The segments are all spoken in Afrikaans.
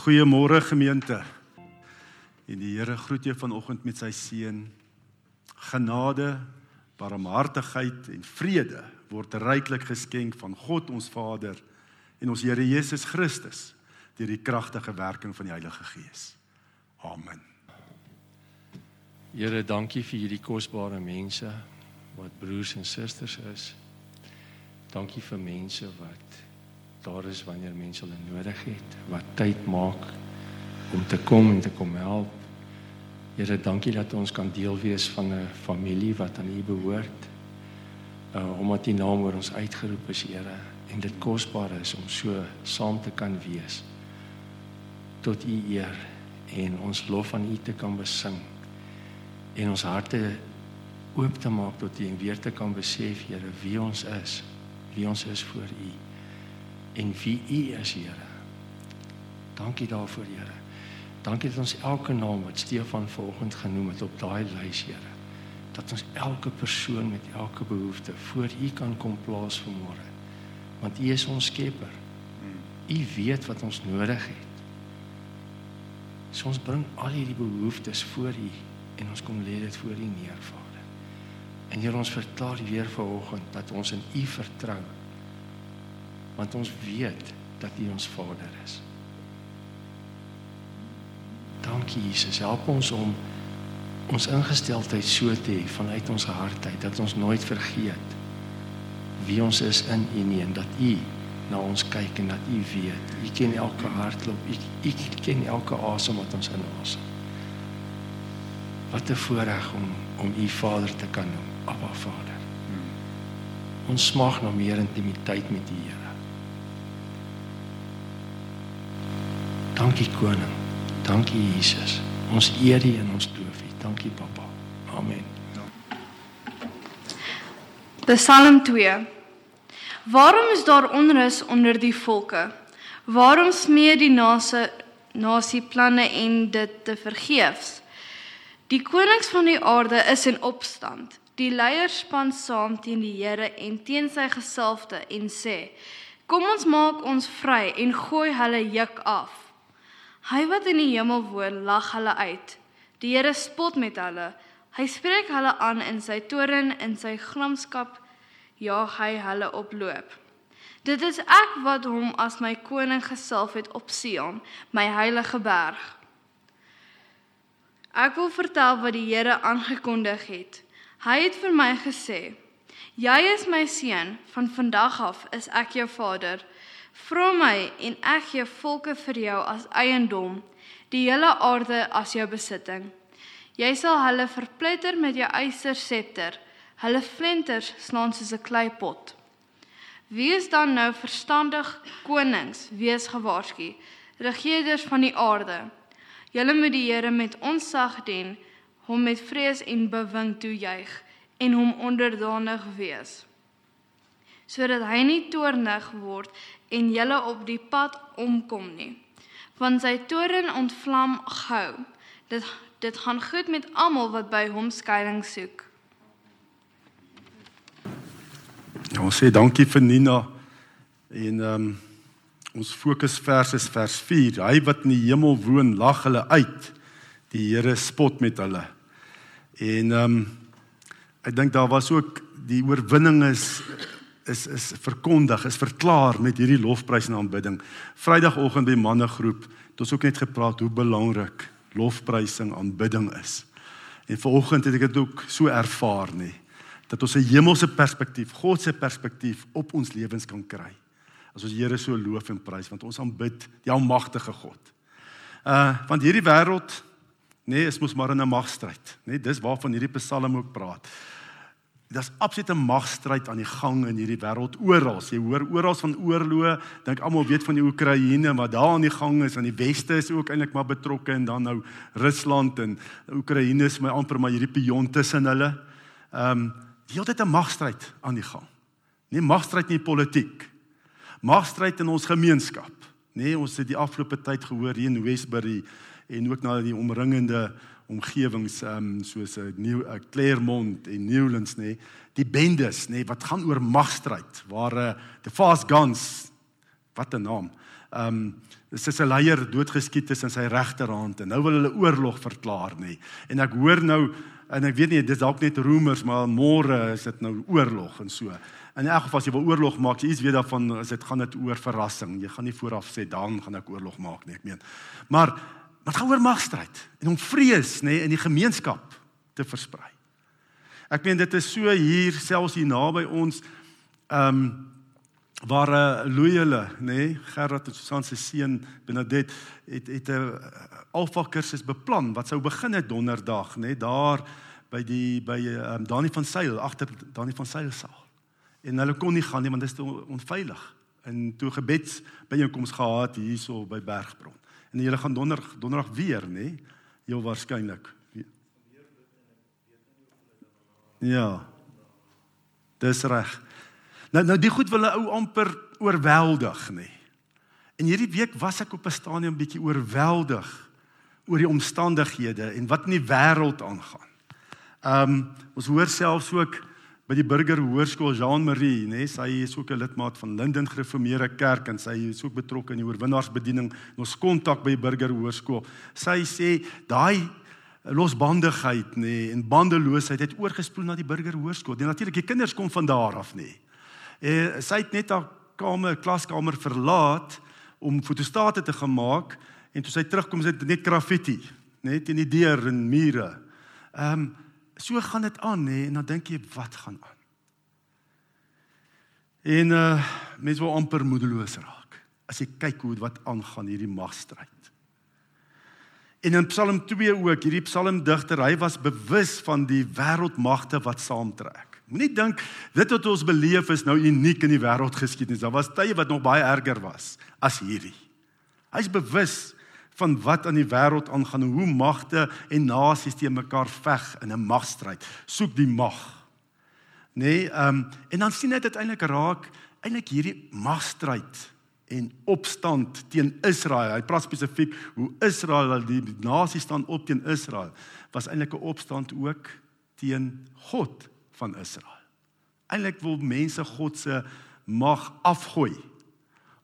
Goeiemôre gemeente. En die Here groet jou vanoggend met sy seën. Genade, barmhartigheid en vrede word ryklik geskenk van God ons Vader en ons Here Jesus Christus deur die kragtige werking van die Heilige Gees. Amen. Here, dankie vir hierdie kosbare mense wat broers en susters is. Dankie vir mense wat daar is wanneer mense hulle nodig het, wat tyd maak om te kom en te kom help. Here, dankie dat ons kan deel wees van 'n familie wat aan U behoort. Uh omdat U naam oor ons uitgeroep is, Here, en dit kosbaar is om so saam te kan wees tot U eer en ons lof aan U te kan besing en ons harte oop te maak tot U en weer te kan besef, Here, wie ons is, wie ons is voor U en wie U is, Here. Dankie daarvoor, Here. Dankie dat ons elke naam wat Stefan vanoggend genoem het op daai lys, Here, dat ons elke persoon met elke behoefte voor U kan kom plaas vanmôre. Want U is ons Skepper. U weet wat ons nodig het. So ons bring al hierdie behoeftes voor U en ons kom lê dit voor U neer, Vader. En Here, ons verklaar weer vanoggend dat ons in U vertrou want ons weet dat U ons Vader is. Dankie Jesus, help ons om ons ingesteldheid so te hê vanuit ons hart uit dat ons nooit vergeet wie ons is in U nie en dat U na ons kyk en dat U weet. U ken elke hartklop, U, U ken elke asem wat ons inasem. Wat 'n voorreg om om U Vader te kan noem, Abba Vader. Hmm. Ons smag na meer intimiteit met U Here. Dankie koning. Dankie Jesus. Ons eer U en ons loof U. Dankie Papa. Amen. Psalm 2. Waarom is daar onrus onder die volke? Waarom smee die nase nasie planne en dit te vergeefs? Die konings van die aarde is in opstand. Die leiers span saam teen die Here en teen sy gesalfde en sê: Kom ons maak ons vry en gooi hulle juk af. Hy wat in die hemel woon, lag hulle uit. Die Here spot met hulle. Hy spreek hulle aan in sy toren en sy gramskap jaag hy hulle oploop. Dit is ek wat hom as my koning gesalf het op Sion, my heilige berg. Ek wil vertel wat die Here aangekondig het. Hy het vir my gesê: "Jy is my seun, van vandag af is ek jou vader." Vra my en ek gee volke vir jou as eiendom, die hele aarde as jou besitting. Jy sal hulle verpletter met jou yster septer, hulle flenters slaan soos 'n kleipot. Wees dan nou verstandig konings, wees gewaarsku, regerders van die aarde. Julle moet die Here met onsag dien, hom met vrees en bewing toejuig en hom onderdanig wees sodat hy nie toornig word en julle op die pad omkom nie. Want sy toren ontvlam gou. Dit dit gaan goed met almal wat by hom skuilings soek. Ja, ons sê dankie vir Nina en ehm um, ons fokusvers is vers 4. Hy wat in die hemel woon, lag hulle uit. Die Here spot met hulle. En ehm um, ek dink daar was ook die oorwinning is is is verkondig, is verklaar met hierdie lofprys en aanbidding. Vrydagoggend by mannegroep het ons ook net gepraat hoe belangrik lofprysing aanbidding is. En vanoggend het ek dit ook so ervaar nie dat ons 'n hemelse perspektief, God se perspektief op ons lewens kan kry. As ons Here so loof en prys want ons aanbid die almagtige God. Uh want hierdie wêreld nee, is mos maar 'n magstryd, nê? Nee, dis waarvan hierdie Psalm ook praat. Daar's absolute magstryd aan die gang in hierdie wêreld oral. Jy hoor oral van oorloë. Dink almal weet van die Oekraïne, maar daar aan die gang is aan die weste is ook eintlik maar betrokke en dan nou Rusland en Oekraïne is my amper maar hierdie pion tussen hulle. Ehm um, die hele tyd 'n magstryd aan die gang. Nie magstryd in die politiek. Magstryd in ons gemeenskap. Nee, ons het die afgelope tyd gehoor hier in Westbury en ook na die omringende omgewings ehm um, soos 'n New uh, Claremont en Newlands nê, die bendes nê wat gaan oor magstryd waar uh, the fast guns wat 'n naam ehm um, dis 'n leier doodgeskiet is in sy regterhand en nou wil hulle oorlog verklaar nê. En ek hoor nou en ek weet nie dis dalk net rumors maar môre is dit nou oorlog en so. In elk geval as jy wil oorlog maak, jy iets weet daarvan as dit gaan dit oor verrassing. Jy gaan nie vooraf sê dan gaan ek oorlog maak nie, ek meen. Maar wat gaan oor magstryd en om vrees nê in die gemeenskap te versprei. Ek meen dit is so hier selfs hier naby ons ehm um, waar uh, eh, loyale nê Gerard en Susan se seun Benadet het het 'n uh, alfa kursus beplan wat sou begin het donderdag nê daar by die by um, Dani van Sail agter Dani van Sail saal. En hulle kon nie gaan nie want dit is te onveilig. En toe gebeds byeenkoms gehad hierso by Bergbron. En julle gaan donderdag donderdag weer nê heel waarskynlik. Ja. Dis reg. Nou nou die goed wil 'n ou amper oorweldig nê. En hierdie week was ek op 'n stadium bietjie oorweldig oor die omstandighede en wat in die wêreld aangaan. Ehm um, ons hoor selfs ook by die Burger Hoërskool Jean Marie, nê, sy is ook 'n lidmaat van Linden Gereformeerde Kerk en sy is ook betrokke in die oorwinnaarsbediening. Ons kontak by die Burger Hoërskool. Sy sê daai losbandigheid nê en bandeloosheid het oorgespoel na die Burger Hoërskool. En natuurlik die kinders kom van daar af nê. Eh sy het net haar kamer, klaskamer verlaat om fotostate te gemaak en toe sy terugkom sit net graffiti, net in die deur en mure. Ehm um, so gaan dit aan nê en dan dink jy wat gaan aan? En uh mense word amper moedeloos raak as jy kyk hoe wat aangaan hierdie magstryd. En in Psalm 2 ook, hierdie psalmdigter, hy was bewus van die wêreldmagte wat saamtrek. Moenie dink dit wat ons beleef is nou uniek in die wêreldgeskiedenis. Daar was tye wat nog baie erger was as hierdie. Hy's bewus van wat aan die wêreld aangaan, hoe magte en nasies teen mekaar veg in 'n magstryd. Soek die mag. Nee, ehm um, en dan sien dit uiteindelik raak eintlik hierdie magstryd en opstand teen Israel. Hy praat spesifiek hoe Israel die nasie staan op teen Israel. Was eintlik 'n opstand ook teen God van Israel. Eintlik wil mense God se mag afgooi.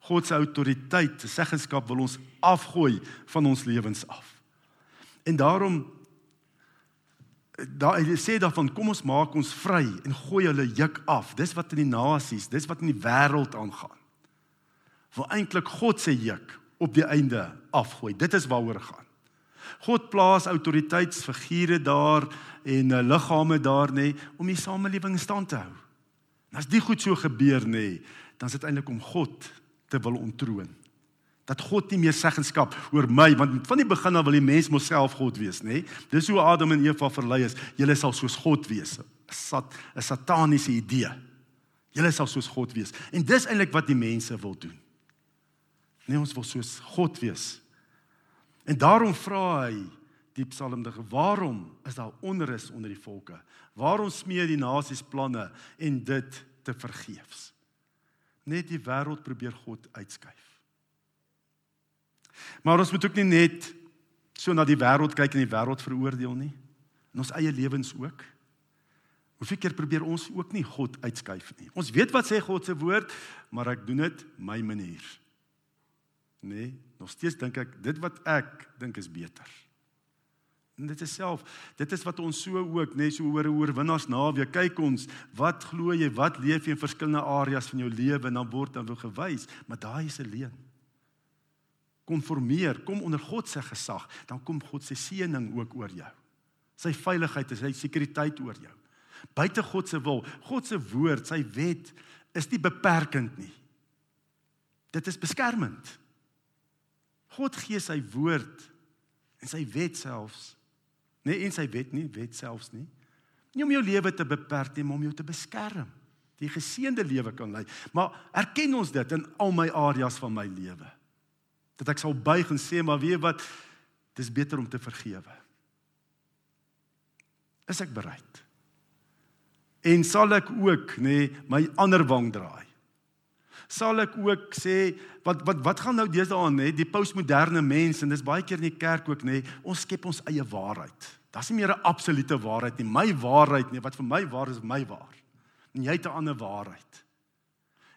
God se autoriteit, se seggenskap wil ons afgooi van ons lewens af. En daarom daar sê daarvan kom ons maak ons vry en gooi hulle juk af. Dis wat in die nasies, dis wat in die wêreld aangaan. Wil eintlik God se juk op die einde afgooi. Dit is waaroor gaan. God plaas autoriteitsfigure daar en uh, liggame daar nê om die samelewing in stand te hou. En as dit goed so gebeur nê, dan is dit eintlik om God te wil ontroon. Dat God nie meer seggenskap oor my want van die begin af wil die mens mos self God wees nê. Dis hoe Adam en Eva verlei is. Julle sal soos God wees. 'n Sat 'n sataniese idee. Julle sal soos God wees. En dis eintlik wat die mense wil doen. Nee, ons wil soos God wees. En daarom vra hy die psalmdiger, waarom is daar onrus onder die volke? Waarom smee die nasies planne en dit te vergeefs? Net die wêreld probeer God uitskuif. Maar ons moet ook nie net so na die wêreld kyk en die wêreld veroordeel nie. In ons eie lewens ook. Hoeveel keer probeer ons ook nie God uitskuif nie. Ons weet wat sê God se woord, maar ek doen dit my manier. Nee, nog steeds dink ek dit wat ek dink is beter. En dit is self, dit is wat ons so ook net so oor oorwinnaars naweek kyk ons, wat glo jy, wat leef jy in verskillende areas van jou lewe en dan word dan wil gewys, maar daai is 'n leuen. Konformeer, kom onder God se gesag, dan kom God se seëning ook oor jou. Sy veiligheid en sy sekuriteit oor jou. Buite God se wil, God se woord, sy wet is nie beperkend nie. Dit is beskermend. God gee sy woord en sy wet selfs. Nee, en sy wet nie, wet selfs nie. Nie om jou lewe te beperk nie, maar om jou te beskerm. Die geseënde lewe kan lei. Maar erken ons dit in al my areas van my lewe. Dat ek sal buig en sê, maar weet wat, dis beter om te vergewe. Is ek bereid? En sal ek ook nê nee, my ander wang draai? sal ek ook sê wat wat wat gaan nou deesdae aan nê die postmoderne mens en dis baie keer in die kerk ook nê ons skep ons eie waarheid. Daar's nie meer 'n absolute waarheid nie. My waarheid nie, wat vir my waar is, my waar. En jy het 'n ander waarheid.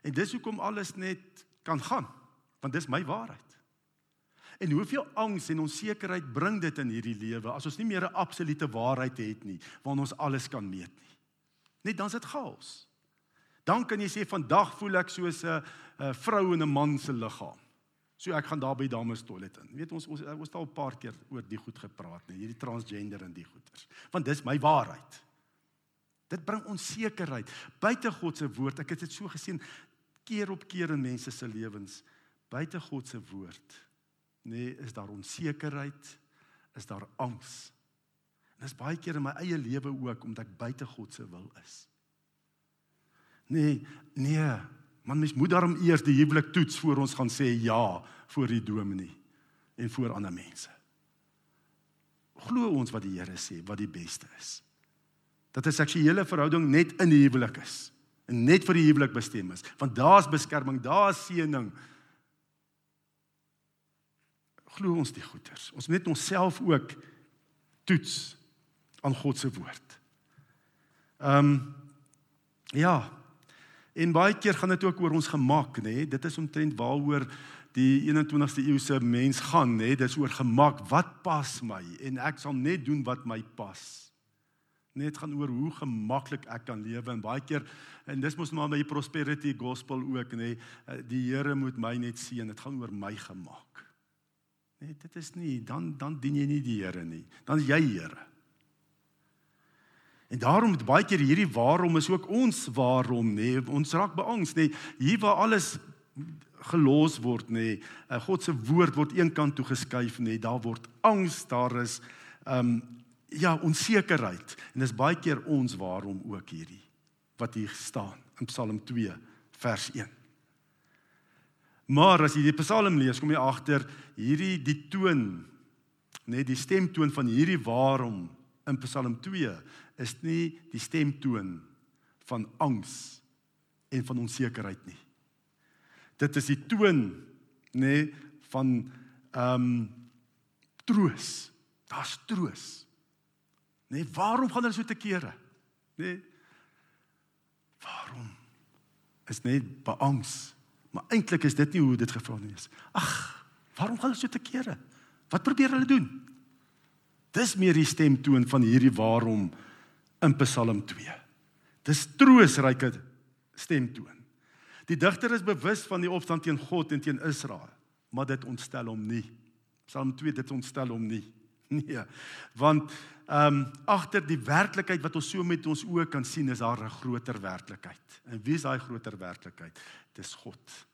En dis hoekom alles net kan gaan. Want dis my waarheid. En hoeveel angs en onsekerheid bring dit in hierdie lewe as ons nie meer 'n absolute waarheid het nie waarin ons alles kan meet nie. Net dan's dit chaos. Dan kan jy sê vandag voel ek soos 'n vrou in 'n man se liggaam. So ek gaan daar by dames toilet in. Weet ons ons ons het al 'n paar keer oor die goed gepraat, nee, hierdie transgender en die goeters. Want dis my waarheid. Dit bring onsekerheid buite God se woord. Ek het dit so gesien keer op keer in mense se lewens buite God se woord nee, is daar onsekerheid, is daar angs. En dis baie keer in my eie lewe ook omdat ek buite God se wil is. Nee, nee, man mens moet daarom eers die huwelik toets voor ons gaan sê ja voor die dominee en voor ander mense. Glo ons wat die Here sê, wat die beste is. Dat 'n seksuele verhouding net in die huwelik is en net vir die huwelik bestem is, want daar's beskerming, daar's seëning, glo ons die goeters. Ons moet net onsself ook toets aan God se woord. Ehm um, ja. En baie keer gaan dit ook oor ons gemak, nê? Nee? Dit is omtrent waaroor die 21ste eeu se mens gaan, nê? Nee? Dis oor gemak. Wat pas my? En ek sal net doen wat my pas. Net gaan oor hoe gemaklik ek kan lewe en baie keer en dis mos maar by prosperity gospel ook nê nee, die Here moet my net seën dit gaan oor my gemak Nee, dit is nie dan dan dien jy nie die Here nie. Dan is jy Here. En daarom het baie keer hierdie waarom is ook ons waarom nê. Nee, ons raak beangs nê. Nee, hier waar alles gelos word nê. Nee, God se woord word eenkant toe geskuif nê. Nee, daar word angs, daar is ehm um, ja, onsekerheid. En dis baie keer ons waarom ook hierdie wat hier staan in Psalm 2 vers 1. Maar as jy die Psalm lees, kom jy agter hierdie die toon, net die stemtoon van hierdie waarom in Psalm 2 is nie die stemtoon van angs en van onsekerheid nie. Dit is die toon nê van ehm um, troos. Daar's troos. Nê, waarom gaan hulle so te kere? Nê? Waarom? Is net beangs Maar eintlik is dit nie hoe dit gevra nie. Ag, waarom gaan hulle so te kere? Wat probeer hulle doen? Dis meer die stemtoon van hierdie waarom in Psalm 2. Dis troosryke stemtoon. Die digter is bewus van die opstand teen God en teen Israel, maar dit ontstel hom nie. Psalm 2 dit ontstel hom nie. Nee. Want ehm um, agter die werklikheid wat ons so met ons oë kan sien is daar 'n groter werklikheid. En wie is daai groter werklikheid? Dis God.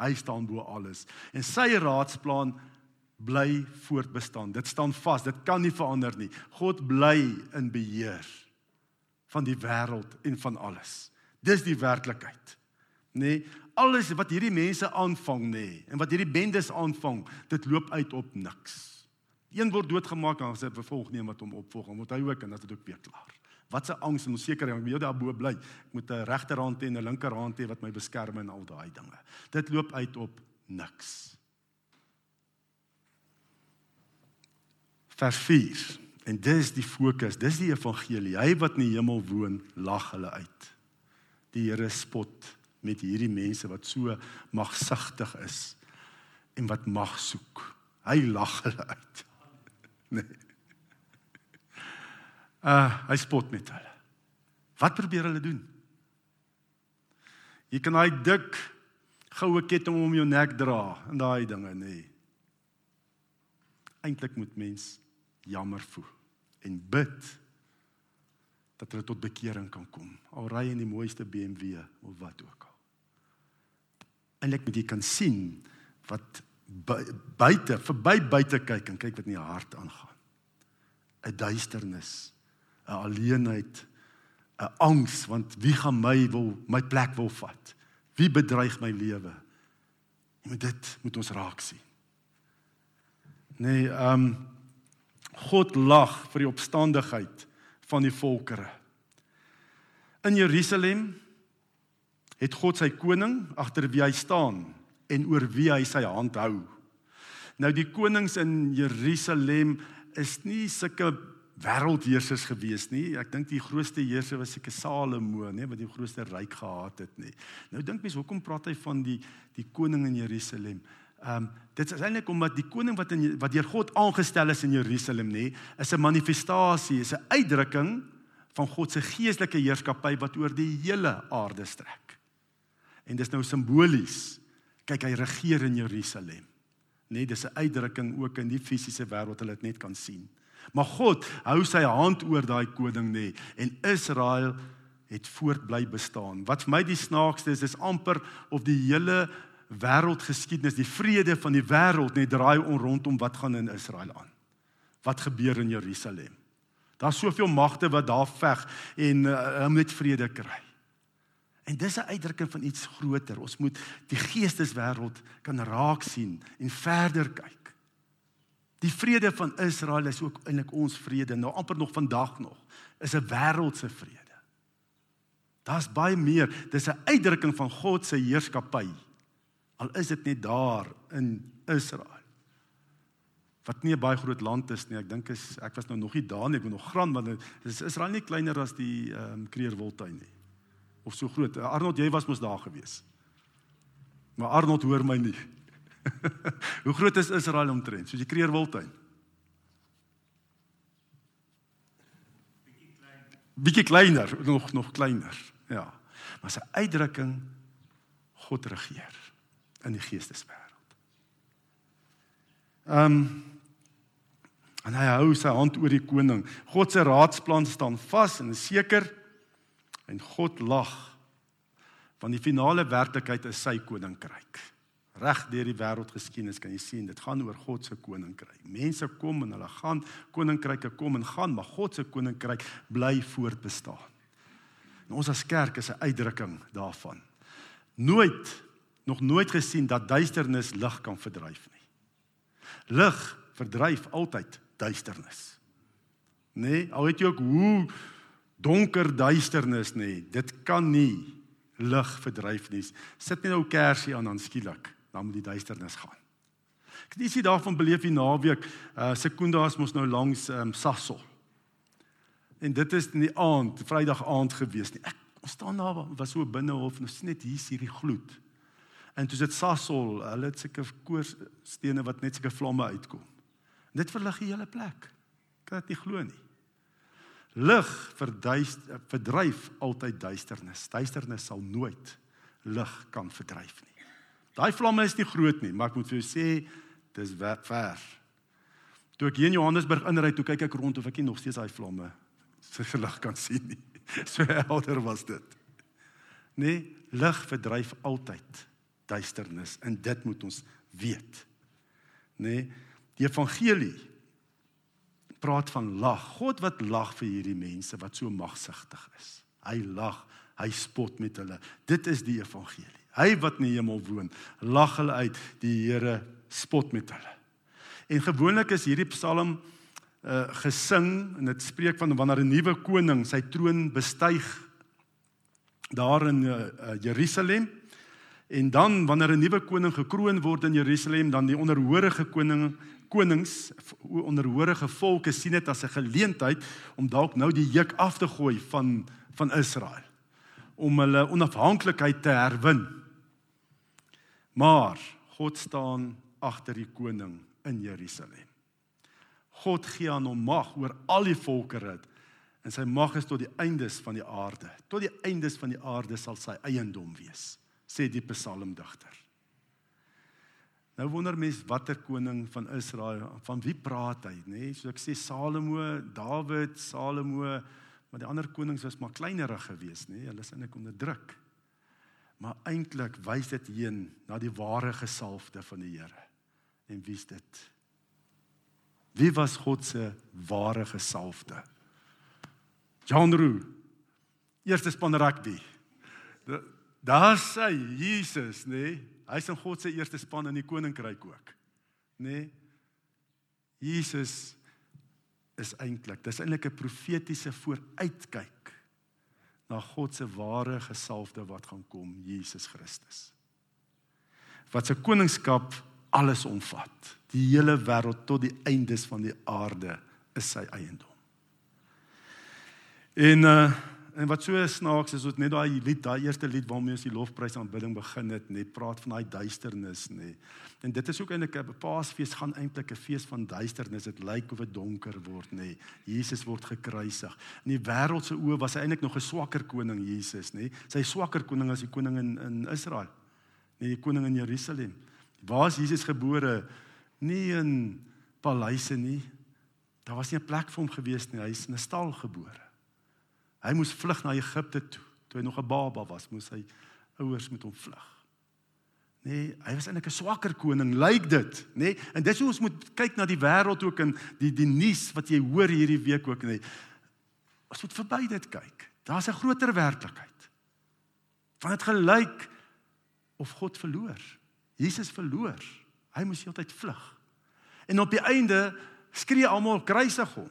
Hy staan bo alles en sy raadsplan bly voortbestaan. Dit staan vas. Dit kan nie verander nie. God bly in beheer van die wêreld en van alles. Dis die werklikheid. Nê? Nee, alles wat hierdie mense aanvang nê nee, en wat hierdie bendes aanvang, dit loop uit op niks. Een word doodgemaak en sê vervolg nie wat hom opvolg, moet hy ook en dat dit ook weer klaar. Wat 'n angs en onsekerheid, ek moet daarbo bly. Ek moet 'n regterhand hê en 'n linkerhand hê wat my beskerm en al daai dinge. Dit loop uit op niks. Vers 4. En dis die fokus, dis die evangelie. Hy wat in die hemel woon, lag hulle uit. Die Here spot met hierdie mense wat so magsigtig is en wat mag soek. Hy lag hulle uit. Nee. Uh, hy spot met hulle. Wat probeer hulle doen? Jy kan daai dik goue ketting om jou nek dra en daai dinge nê. Nee. Eintlik moet mens jammer voel en bid dat hulle tot bekering kan kom. Al ry in die mooiste BMW of wat ook al. Eintlik moet jy kan sien wat buite verby buite kyk en kyk wat in die hart aangaan. 'n Duisternis, 'n alleenheid, 'n angs want wie gaan my wil my plek wil vat? Wie bedreig my lewe? Jy moet dit moet ons raak sien. Nee, ehm um, God lag vir die opstandigheid van die volkere. In Jerusalem het God sy koning agter wie hy staan en oor wie hy sy hand hou. Nou die konings in Jerusalem is nie sulke wêreldheersers gewees nie. Ek dink die grootste heerser was seker Salomo, nê, wat die grootste ryk gehad het nie. Nou dink mens hoekom praat hy van die die koning in Jerusalem? Ehm um, dit is eintlik omdat die koning wat in wat deur God aangestel is in Jerusalem nê, is 'n manifestasie, is 'n uitdrukking van God se geestelike heerskappy wat oor die hele aarde strek. En dis nou simbolies. Kyk, hy regeer in Jerusalem. Nee, dis 'n uitdrukking ook in die fisiese wêreld hulle dit net kan sien. Maar God hou sy hand oor daai koning nê en Israel het voortbly bestaan. Wat vir my die snaakste is, is amper of die hele wêreldgeskiedenis, die vrede van die wêreld net draai om rondom wat gaan in Israel aan. Wat gebeur in Jerusalem? Daar's soveel magte wat daar veg en uh, hulle moet vrede kry. En dis 'n uitdrukking van iets groter. Ons moet die geesteswêreld kan raak sien en verder kyk. Die vrede van Israel is ook eintlik ons vrede nou amper nog vandag nog. Is 'n wêreldse vrede. Daar's baie meer. Dis 'n uitdrukking van God se heerskappy. Al is dit net daar in Israel. Wat nie 'n baie groot land is nie. Ek dink is ek was nou nog nie daar nie. Ek was nog graan want is Israel nie kleiner as die ehm um, Kreerwoltuin nie of so groot. Arnold, jy was mos daar gewees. Maar Arnold hoor my nie. Hoe groot is Israel omtrent? Soos die Kreerwiltuin. Bietjie kleiner. Bietjie kleiner, nog nog kleiner. Ja. Maar sy uitdrukking God regeer in die geesteswêreld. Ehm um, en hy hou sy hand oor die koning. God se raadsplan staan vas en is seker En God lag want die finale werklikheid is sy koninkryk. Reg deur die wêreldgeskiedenis kan jy sien dit gaan oor God se koninkryk. Mense kom en hulle gaan, koninkryke kom en gaan, maar God se koninkryk bly voortbestaan. En ons as kerk is 'n uitdrukking daarvan. Nooit nog nooit gesien dat duisternis lig kan verdryf nie. Lig verdryf altyd duisternis. Nee, al weet jy ook hoe donker duisternis nê. Dit kan nie lig verdryf nie. Sit net nou kersie aan dan skielik, dan moet die duisternis gaan. Ek het ietsie daarvan beleef die naweek. Uh Sekundas mos nou langs ehm um, Sassel. En dit is in die aand, Vrydag aand gewees nie. Ek ons staan daar was so binne hof en ons sien net hier hierdie gloed. En toe dit Sassel, hulle het seker koorstene wat net seker vlamme uitkom. En dit verlig die hele plek. Kan dit nie glo nie. Lig verdryf altyd duisternis. Duisternis sal nooit lig kan verdryf nie. Daai vlamme is nie groot nie, maar ek moet vir jou sê dis ver. Toe ek hier in Johannesburg inry, toe kyk ek rond of ek nie nog steeds daai vlamme se lig kan sien nie. So helder was dit. Nee, lig verdryf altyd duisternis en dit moet ons weet. Nee, die evangelie praat van lag. God wat lag vir hierdie mense wat so magsugtig is. Hy lag, hy spot met hulle. Dit is die evangelie. Hy wat in die hemel woon, lag hulle uit. Die Here spot met hulle. En gewoonlik is hierdie Psalm uh gesing en dit spreek van wanneer 'n nuwe koning sy troon bestyg daar in uh, Jerusalem. En dan wanneer 'n nuwe koning gekroon word in Jerusalem, dan die onderhorige koning konings onderhorige volke sien dit as 'n geleentheid om dalk nou die juk af te gooi van van Israel om hulle onafhanklikheid te herwin. Maar God staan agter die koning in Jerusalem. God gee aan hom mag oor al die volkerre en sy mag is tot die eindes van die aarde. Tot die eindes van die aarde sal sy eiendom wees, sê die psalmdigter. Nou wonder mense watter koning van Israel, van wie praat hy, nê? Nee, so ek sê Salomo, Dawid, Salomo, maar die ander konings was maar kleinerig geweest, nê? Nee? Hulle is eintlik onder druk. Maar eintlik wys dit heen na die ware gesalfde van die Here. En wie's dit? Wie was God se ware gesalfde? John Roo. Eerste span rugby. Daar sê Jesus, nê? Nee? Hy's in God se eerste span in die koninkryk ook. Nê? Nee? Jesus is eintlik, dis eintlik 'n profetiese vooruitkyk na God se ware gesalfde wat gaan kom, Jesus Christus. Wat se koningskap alles omvat. Die hele wêreld tot die eindes van die aarde is sy eiendom. En uh en wat so snaaks is, is net daai lied, daai eerste lied waarmee ons die lofprys aanbidding begin het, net praat van daai duisternis, nê. En dit is ook eintlik 'n Paasfees gaan eintlik 'n fees van duisternis. Dit lyk of dit donker word, nê. Jesus word gekruisig. In die wêreld se oë was hy eintlik nog 'n swakker koning, Jesus, nê. Sy swakker koning as die koning in in Israel. Nee, die koning in Jerusalem. Waar is Jesus gebore? Nie in paleise nie. Daar was nie 'n plek vir hom gewees nie. Hy is in 'n stal gebore. Hy moes vlug na Egipte toe. Toe hy nog 'n baba was, moes hy ouers met hom vlug. Nee, hy was eintlik 'n swakker koning, lyk dit, nê? Nee, en dis hoe ons moet kyk na die wêreld ook in die die nuus wat jy hoor hierdie week ook, nê. Nee. Ons moet verby dit kyk. Daar's 'n groter werklikheid. Want dit gelyk of God verloor. Jesus verloor. Hy moes heeltyd vlug. En op die einde skree almal kruisig hom.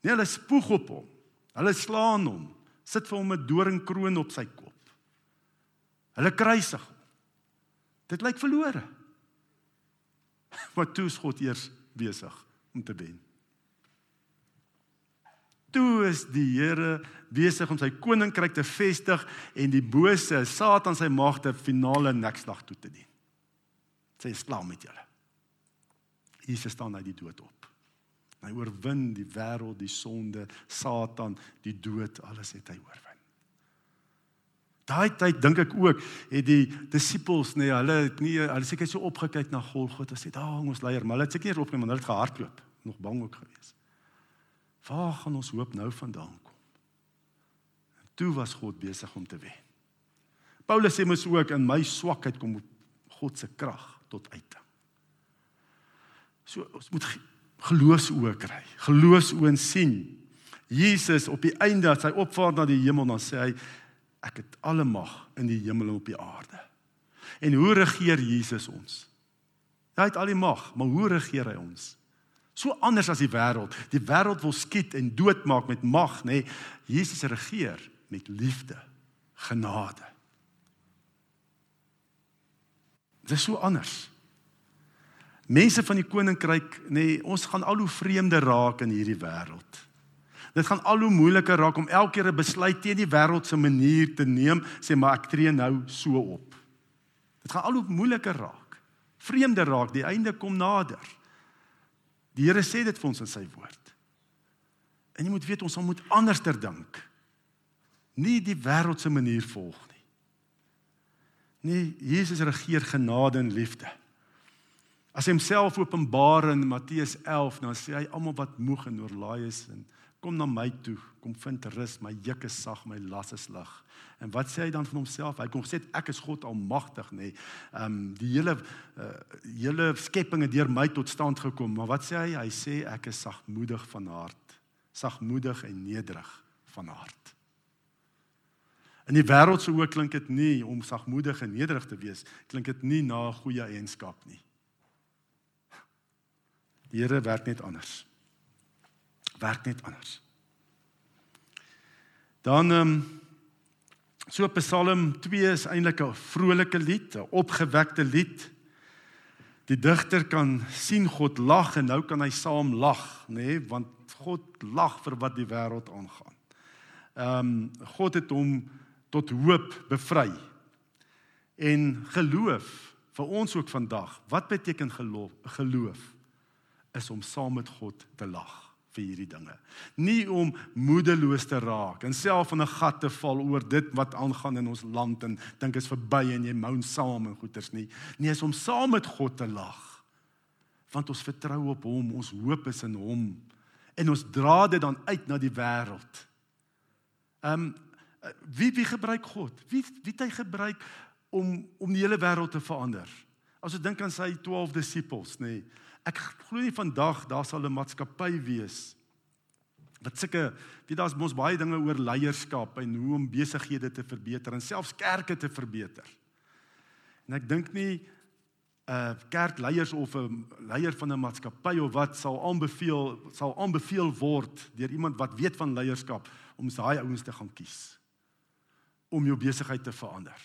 Nee, hulle spoeg op hom. Hulle slaan hom, sit vir hom 'n doringkroon op sy kop. Hulle kruisig hom. Dit lyk verlore. Maar toe is God eers besig om te wen. Toe is die Here besig om sy koninkryk te vestig en die bose, Satan sy magte finale nekslag toe te dien. Sy is klaar met julle. Jesus staan uit die dood op. Hy oorwin die wêreld, die sonde, Satan, die dood, alles het hy oorwin. Daai tyd dink ek ook het die disippels nee, hulle het nie hulle seker so opgekyk na Golgotha sê, "Daar hang ons leier," maar hulle het seker nie opgekom, hulle het gehardloop, nog bang ook gewees. Waar gaan ons hoop nou vandaan kom? En toe was God besig om te wen. Paulus sê mos ook in my swakheid kom God se krag tot uiting. So ons moet geloofsoë kry. Geloofsoë sien. Jesus op die einde as hy opvaar na die hemel dan sê hy ek het alle mag in die hemel en op die aarde. En hoe regeer Jesus ons? Hy het al die mag, maar hoe regeer hy ons? So anders as die wêreld. Die wêreld wil skiet en doodmaak met mag, nê? Nee, Jesus regeer met liefde, genade. Dit is so anders. Mense van die koninkryk, nê, nee, ons gaan al hoe vreemder raak in hierdie wêreld. Dit gaan al hoe moeiliker raak om elke keer 'n besluit teen die wêreld se manier te neem, sê maar ek tree nou so op. Dit gaan al hoe moeiliker raak. Vreemder raak, die einde kom nader. Die Here sê dit vir ons in sy woord. En jy moet weet ons moet anderster dink. Nie die wêreld se manier volg nie. Nee, Jesus regeer genade en liefde. As hy homself openbaar in Matteus 11, dan sê hy almal wat moeg en oorlaai is en kom na my toe, kom vind rus, my juk is sag, my las is lig. En wat sê hy dan van homself? Hy kom sê ek is God almagtig, nê. Nee. Ehm um, die hele uh, hele skepping het deur my tot stand gekom, maar wat sê hy? Hy sê ek is sagmoedig van hart, sagmoedig en nederig van hart. In die wêreld se oë klink dit nie om sagmoedig en nederig te wees, klink dit nie na 'n goeie eienskap nie. Die Here werk net anders. Werk net anders. Dan ehm um, so Psalm 2 is eintlik 'n vrolike lied, 'n opgewekte lied. Die digter kan sien God lag en nou kan hy saam lag, nê, nee, want God lag vir wat die wêreld aangaan. Ehm um, God het hom tot hoop bevry. En geloof vir ons ook vandag. Wat beteken geloof? Geloof is om saam met God te lag vir hierdie dinge. Nie om moedeloos te raak en self in 'n gat te val oor dit wat aangaan in ons land en dink is verby en jy moun saam en goeters nie. Nee, is om saam met God te lag. Want ons vertrou op hom, ons hoop is in hom en ons dra dit dan uit na die wêreld. Ehm um, wie wie gebruik God? Wie wie het hy gebruik om om die hele wêreld te verander? As ons dink aan sy 12 disippels, nê. Nee, ek glo nie vandag daar sal 'n maatskappy wees wat sulke weet daar's mos baie dinge oor leierskap en hoe om besighede te verbeter en selfs kerke te verbeter. En ek dink nie 'n uh, kerkleiers of 'n leier van 'n maatskappy of wat sal aanbeveel sal aanbeveel word deur iemand wat weet van leierskap om daai ouens te gaan kies om jou besigheid te verander.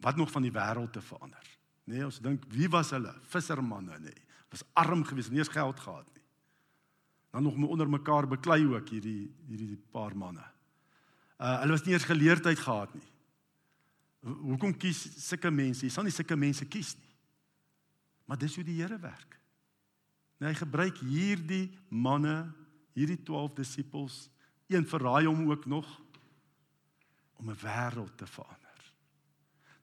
Wat nog van die wêreld te verander. Nee, ons dink wie was hulle? Vissermanne, nee was arm geweest, nie eens geld gehad nie. Dan nog onder mekaar beklei ook hierdie hierdie paar manne. Uh hulle was nie eers geleerdheid gehad nie. Hoekom kies sulke mense? Jy sal nie sulke mense kies nie. Maar dis hoe die Here werk. Nee, hy gebruik hierdie manne, hierdie 12 disippels, een verraai hom ook nog om 'n wêreld te verander.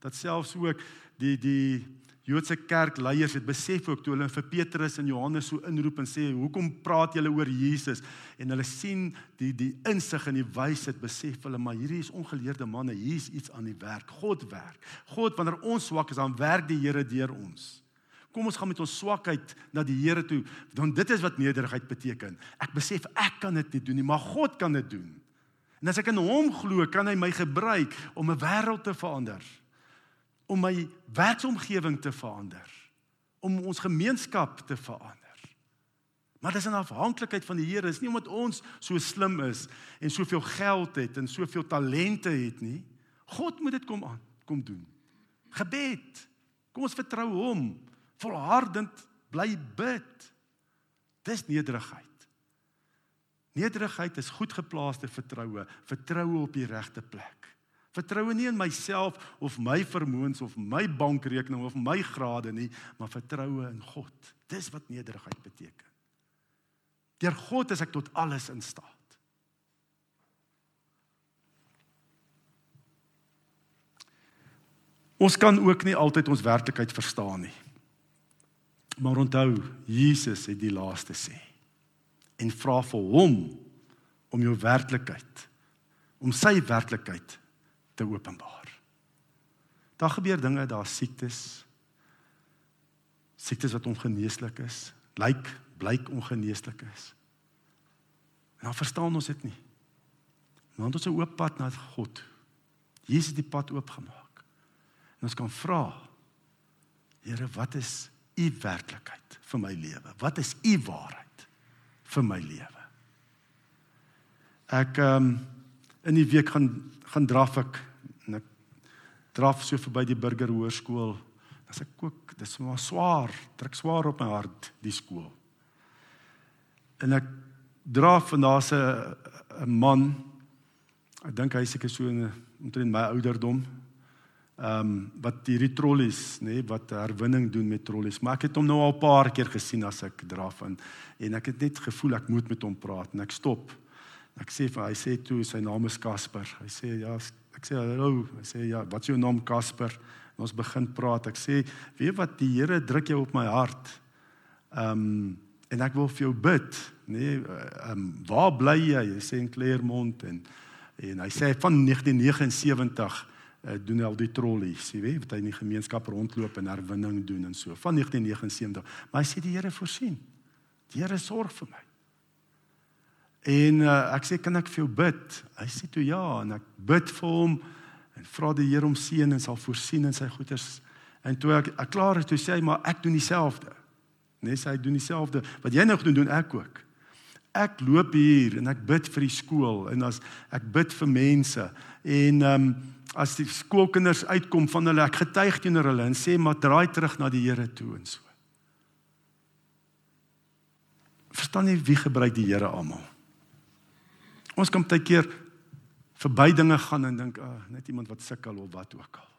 Dat selfs ook die die Joodse kerkleiers het besef ook toe hulle vir Petrus en Johannes so inroep en sê hoekom praat julle oor Jesus? En hulle sien die die insig en die wysheid besef hulle maar hierdie is ongeleerde manne. Hier's iets aan die werk. God werk. God wanneer ons swak is dan werk die Here deur ons. Kom ons gaan met ons swakheid na die Here toe want dit is wat nederigheid beteken. Ek besef ek kan dit nie doen nie maar God kan dit doen. En as ek in hom glo, kan hy my gebruik om 'n wêreld te verander. Om my werksomgewing te verander. Om ons gemeenskap te verander. Maar dit is 'n afhanklikheid van die Here. Dit is nie omdat ons so slim is en soveel geld het en soveel talente het nie. God moet dit kom aan kom doen. Gebed. Kom ons vertrou hom. Volhardend bly bid. Dis nederigheid. Nederigheid is goed geplaaste vertroue, vertroue op die regte plek. Vertroue nie in myself of my vermoëns of my bankrekening of my grade nie, maar vertroue in God. Dis wat nederigheid beteken. Deur God is ek tot alles in staat. Ons kan ook nie altyd ons werklikheid verstaan nie. Maar onthou, Jesus het die laaste sê en vra vir hom om jou werklikheid om sy werklikheid te openbaar. Daar gebeur dinge, daar siektes. Siektes wat ongeneeslik is, lyk blyk ongeneeslik is. En dan verstaan ons dit nie. Want ons is 'n oop pad na God. Jesus het die pad oopgemaak. En ons kan vra, Here, wat is u werklikheid vir my lewe? Wat is u waarheid? vir my lewe. Ek ehm um, in die week gaan gaan draf ek en ek draf so verby die burger hoërskool. As ek kook, dis maar swaar, trek swaar op my hart die skool. En ek draf en daar's 'n 'n man ek dink hy seker so in omtrent my ouderdom ehm um, wat hierdie trollies nê nee, wat herwinning doen met trollies maar ek het hom nou al 'n paar keer gesien as ek draf en en ek het net gevoel ek moet met hom praat en ek stop ek sê vir hy sê toe sy naam is Casper hy sê ja ek sê hallo hy sê ja wat is jou naam Casper en ons begin praat ek sê weet wat die Here druk jou op my hart ehm um, en ek wil vir jou bid nê nee, ehm um, waar bly jy hy sê in Claremont en en hy sê van 1979 uh, doen al die trollies, jy weet, wat hy in die gemeenskap rondloop en herwinning doen en so van 1979. Maar hy sê die Here voorsien. Die Here sorg vir my. En uh, ek sê kan ek vir jou bid? Hy sê toe ja en ek bid vir hom en vra die Here om seën en sal voorsien in sy goeders. En toe ek, ek klaar is toe sê hy maar ek doen dieselfde. Nee, sê hy doen dieselfde. Wat jy nou doen, doen ek ook. Ek loop hier en ek bid vir die skool en as ek bid vir mense en ehm um, as die skoolkinders uitkom van hulle ek getuig teenoor hulle en sê maar draai terug na die Here toe en so. Verstaan jy wie gebruik die Here almal? Ons kan baie keer verby dinge gaan en dink, "Ag, oh, net iemand wat sukkel of wat ook al."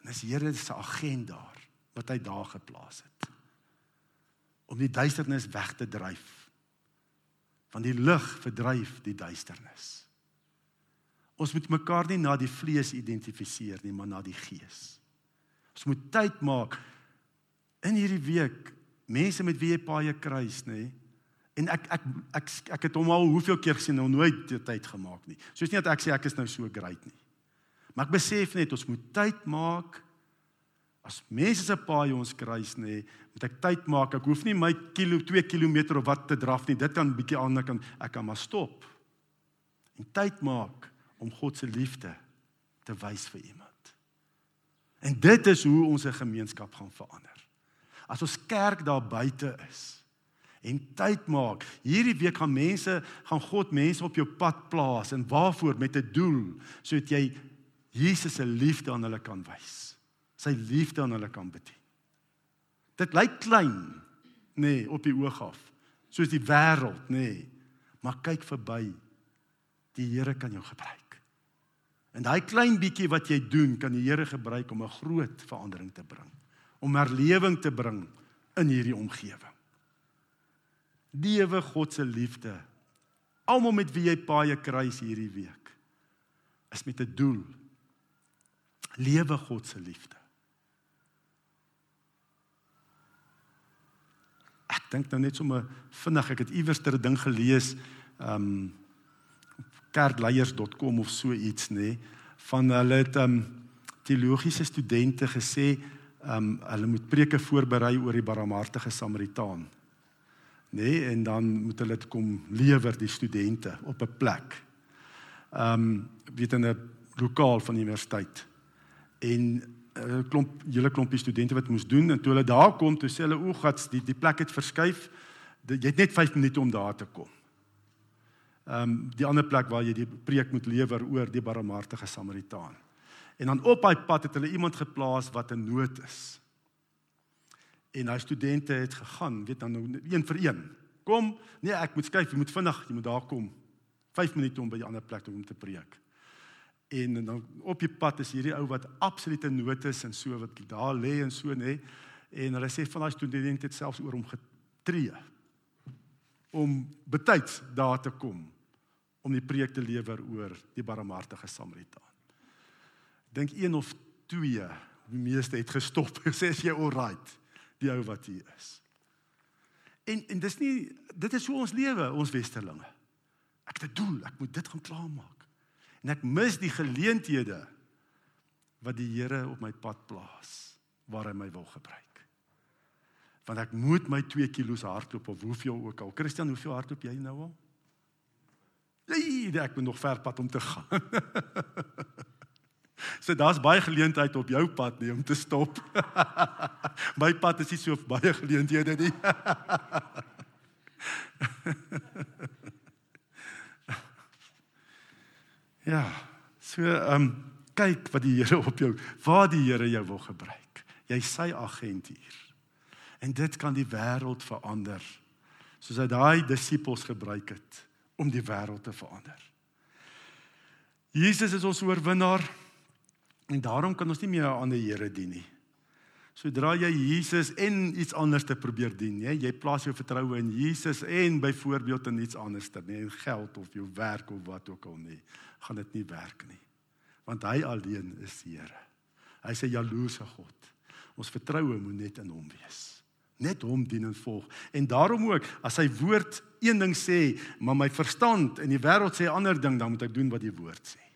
En dis Here se agenda daar wat hy daar geplaas het om die duisternis weg te dryf. Want die lig verdryf die duisternis. Ons moet mekaar nie na die vlees identifiseer nie, maar na die gees. Ons moet tyd maak in hierdie week mense met wie jy paie kruis, nê? En ek ek ek ek het hom al hoeveel keer gesien en nooit tyd gemaak nie. Soos nie dat ek sê ek is nou so great nie. Maar ek besef net ons moet tyd maak as mense se paai ons kruis nê, moet ek tyd maak. Ek hoef nie my kilo 2 km of wat te draf nie. Dit kan bietjie aan kan ek kan maar stop. En tyd maak om God se liefde te wys vir iemand. En dit is hoe ons 'n gemeenskap gaan verander. As ons kerk daar buite is en tyd maak, hierdie week gaan mense gaan God mense op jou pad plaas en waarvoor met 'n doel sodat jy Jesus se liefde aan hulle kan wys. Sy liefde aan hulle kan bedien. Dit lyk klein, nê, nee, op die oog af. soos die wêreld, nê. Nee. Maar kyk verby. Die Here kan jou gebruik. En daai klein bietjie wat jy doen, kan die Here gebruik om 'n groot verandering te bring, om herlewing te bring in hierdie omgewing. Lewe God se liefde. Almal met wie jy paai kruis hierdie week is met 'n doel. Lewe God se liefde. Ek dink nou net sommer vinnig, ek het iewers 'n ding gelees, ehm um, kerkleiers.com of so iets nê, nee, van hulle het ehm um, teologiese studente gesê ehm um, hulle moet preke voorberei oor die barmhartige Samaritaan. Nê nee, en dan moet hulle dit kom lewer die studente op 'n plek. Ehm um, weet in 'n lokaal van die universiteit. En 'n uh, klomp hele klompie studente wat moes doen en toe hulle daar kom, toe sê hulle o, gats, die die plek het verskuif. Jy het net 5 minute om daar te kom. Ehm um, die ander plek waar jy die preek moet lewer oor die barmhartige Samaritaan. En dan op daai pad het hulle iemand geplaas wat in nood is. En daai studente het gegaan, weet dan nou een vir een. Kom, nee, ek moet skuif, jy moet vinnig, jy moet daar kom. 5 minute om by die ander plek om te preek. En dan op die pad is hierdie ou wat absolute nood is en so wat daar lê en so nê. En hulle sê van daai studente het selfs oor hom getree om betyds daar te kom om die preek te lewer oor die barmhartige Samaritaan dink een of twee die meeste het gestop sê as jy alright die ou wat hier is. En en dis nie dit is hoe ons lewe ons westerlinge. Ek het 'n doel ek moet dit gaan klaarmaak. En ek mis die geleenthede wat die Here op my pad plaas waar hy my wil gebruik. Want ek moet my 2 kg hardloop of hoeveel ook al. Christian hoeveel hardloop jy nou al? Nee, ek moet nog ver pad om te gaan. So daar's baie geleentheid op jou pad nie om te stop. My pad is nie so baie geleenthede nie. ja, so ehm um, kyk wat die Here op jou, waar die Here jou wil gebruik. Jy sy agent hier. En dit kan die wêreld verander. Soos hy daai disippels gebruik het om die wêreld te verander. Jesus is ons oorwinnaar. En daarom kan ons nie meer 'n ander Here dien nie. Sodra jy Jesus en iets anders te probeer dien, jy, jy plaas jou vertroue in Jesus en byvoorbeeld in iets anders nie in geld of jou werk of wat ook al nie, gaan dit nie werk nie. Want hy alleen is die Here. Hy sê jaloerse God. Ons vertroue moet net in hom wees. Net hom dien en volg. En daarom ook, as sy woord een ding sê, maar my verstand en die wêreld sê 'n ander ding, dan moet ek doen wat die woord sê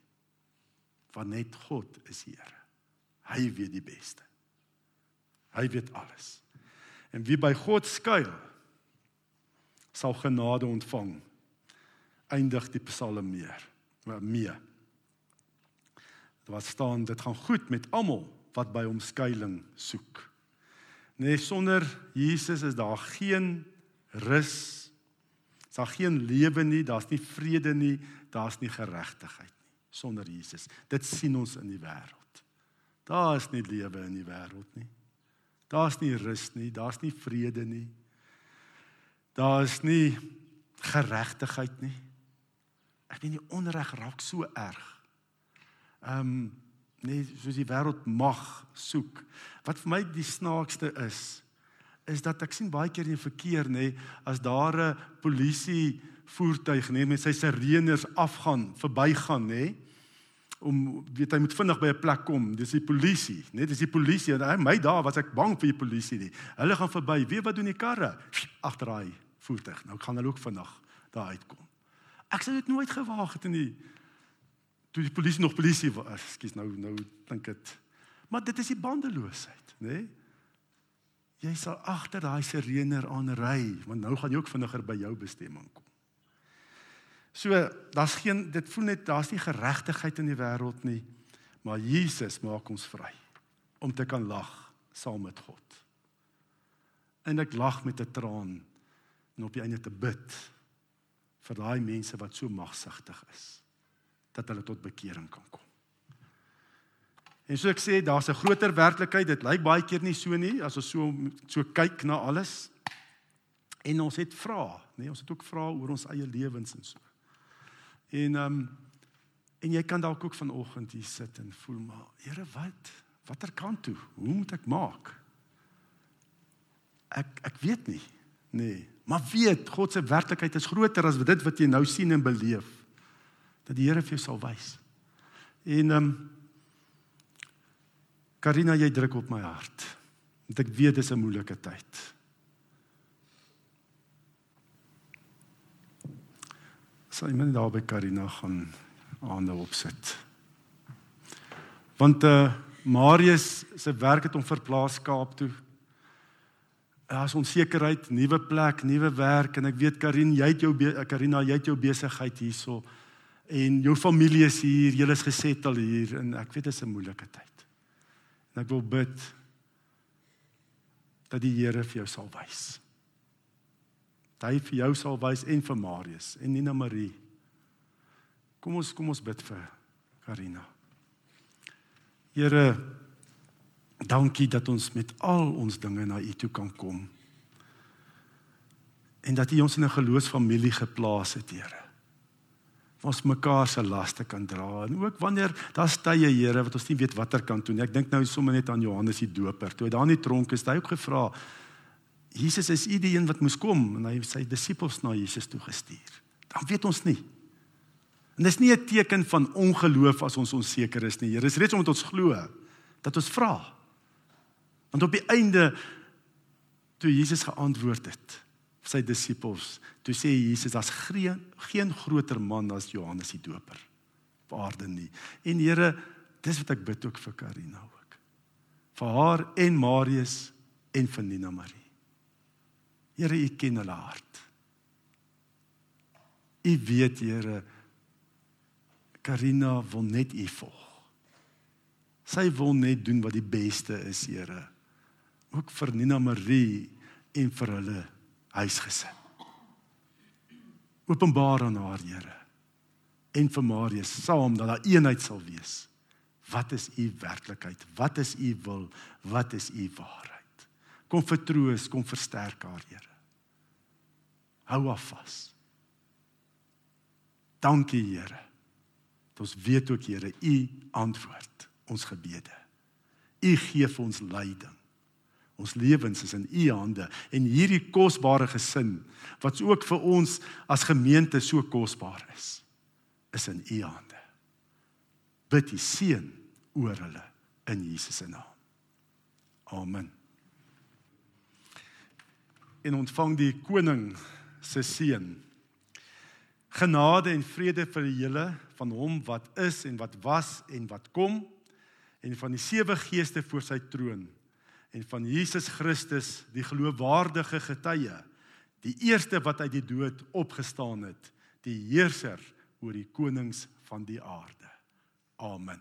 want net God is Here. Hy weet die beste. Hy weet alles. En wie by God skuil, sal genade ontvang. Eindig die Psalm meer. Mee. Wat staan dit gaan goed met almal wat by hom skuilings soek. Nee, sonder Jesus is daar geen rus. Daar's geen lewe nie, daar's nie vrede nie, daar's nie geregtigheid sonder Jesus. Dit sien ons in die wêreld. Daar is nie lewe in die wêreld nie. Daar's nie rus nie, daar's nie vrede nie. Daar is nie geregtigheid nie. Ek weet nie onreg raak so erg. Ehm um, nee, soos die wêreld mag soek. Wat vir my die snaakste is, is dat ek sien baie keer in die verkeer nê, as daar 'n polisie voertuig nê met sy sirenes afgaan, verbygaan nê, om weet hy moet vinnig by 'n plek kom. Dis die polisie, net dis die polisie. Hy my daar was ek bang vir die polisie nie. Hulle gaan verby. Weet wat doen die karre? Agter daai voertuig. Nou gaan hulle ook vinnig daar uitkom. Ek sou dit nooit gewaag het in die toe die polisie nog polisie was. Ekskuus nou nou dink dit. Maar dit is die bandeloosheid, nê? Nee? Jy sal agter daai sirener aanry, want nou gaan jy ook vinniger by jou bestemming kom. So daar's geen dit voel net daar's nie geregtigheid in die wêreld nie. Maar Jesus maak ons vry om te kan lag saam met God. En ek lag met 'n traan en op die einde te bid vir daai mense wat so magsigtig is dat hulle tot bekering kan kom. En so ek sê daar's 'n groter werklikheid. Dit lyk baie keer nie so nie as ons so so kyk na alles. En ons het vra, nê, nee, ons het ook vra oor ons eie lewens en so. En ehm um, en jy kan dalk ook vanoggend hier sit en voel maar, Here, wat? Watter kant toe? Hoe moet ek maak? Ek ek weet nie. Nee, maar weet God se werklikheid is groter as dit wat jy nou sien en beleef. Dat die Here vir jou sal wys. En ehm um, Karina, jy druk op my hart. Want ek weet dis 'n moeilike tyd. Sal iemand daar by Karina gaan aande opsit? Want eh uh, Marius se werk het hom verplaas Kaap toe. Daar's onsekerheid, nuwe plek, nuwe werk en ek weet Karin, jy het jou Karina, jy het jou besigheid hierso en jou familie is hier, julle is gesettel hier en ek weet dit is 'n moeilike tyd. En ek wil bid dat die Here vir jou sal wys. Dat hy vir jou sal wys en vir Marius en Nina Marie. Kom ons kom ons bid vir Karina. Here dankie dat ons met al ons dinge na U toe kan kom. En dat U ons in 'n geloofsfamilie geplaas het, Here. Ons mekaar se laste kan dra en ook wanneer daar's tye, Here, wat ons nie weet watter kant toe nie. Ek dink nou sommer net aan Johannes die Doper. Toe hy daar in die tronk is, hy ook gevra: "Jesus, is U die een wat moes kom?" En hy sy disippels na Jesus toe gestuur. Dan weet ons nie. En dis nie 'n teken van ongeloof as ons onseker is nie. Here, dis reeds omdat ons glo dat ons vra. Want op die einde toe Jesus geantwoord het vir sy disippels, toe sê Jesus daar's geen geen groter man as Johannes die Doper op aarde nie. En Here, dis wat ek bid ook vir Karina ook. Vir haar en Marius en vir Nina Marie. Here, U ken hulle hart. U weet, Here, Karina wil net U volg. Sy wil net doen wat die beste is, Here. Ook vir Nina Marie en vir hulle huisgesin. Openbaar aan haar, Here. En vir Marius saam dat daar eenheid sal wees. Wat is u werklikheid? Wat is u wil? Wat is u waarheid? Kom vertroos, kom versterk haar, Here. Hou haar vas. Dankie, Here. Ons weet ook Here, U antwoord ons gebede. U gee vir ons leiding. Ons lewens is in U hande en hierdie kosbare gesin wat ook vir ons as gemeente so kosbaar is, is in U hande. Bid U seën oor hulle in Jesus se naam. Amen. En ontvang die koning se seën Genade en vrede vir julle van hom wat is en wat was en wat kom en van die sewe geeste voor sy troon en van Jesus Christus die geloofwaardige getuie die eerste wat uit die dood opgestaan het die heerser oor die konings van die aarde. Amen.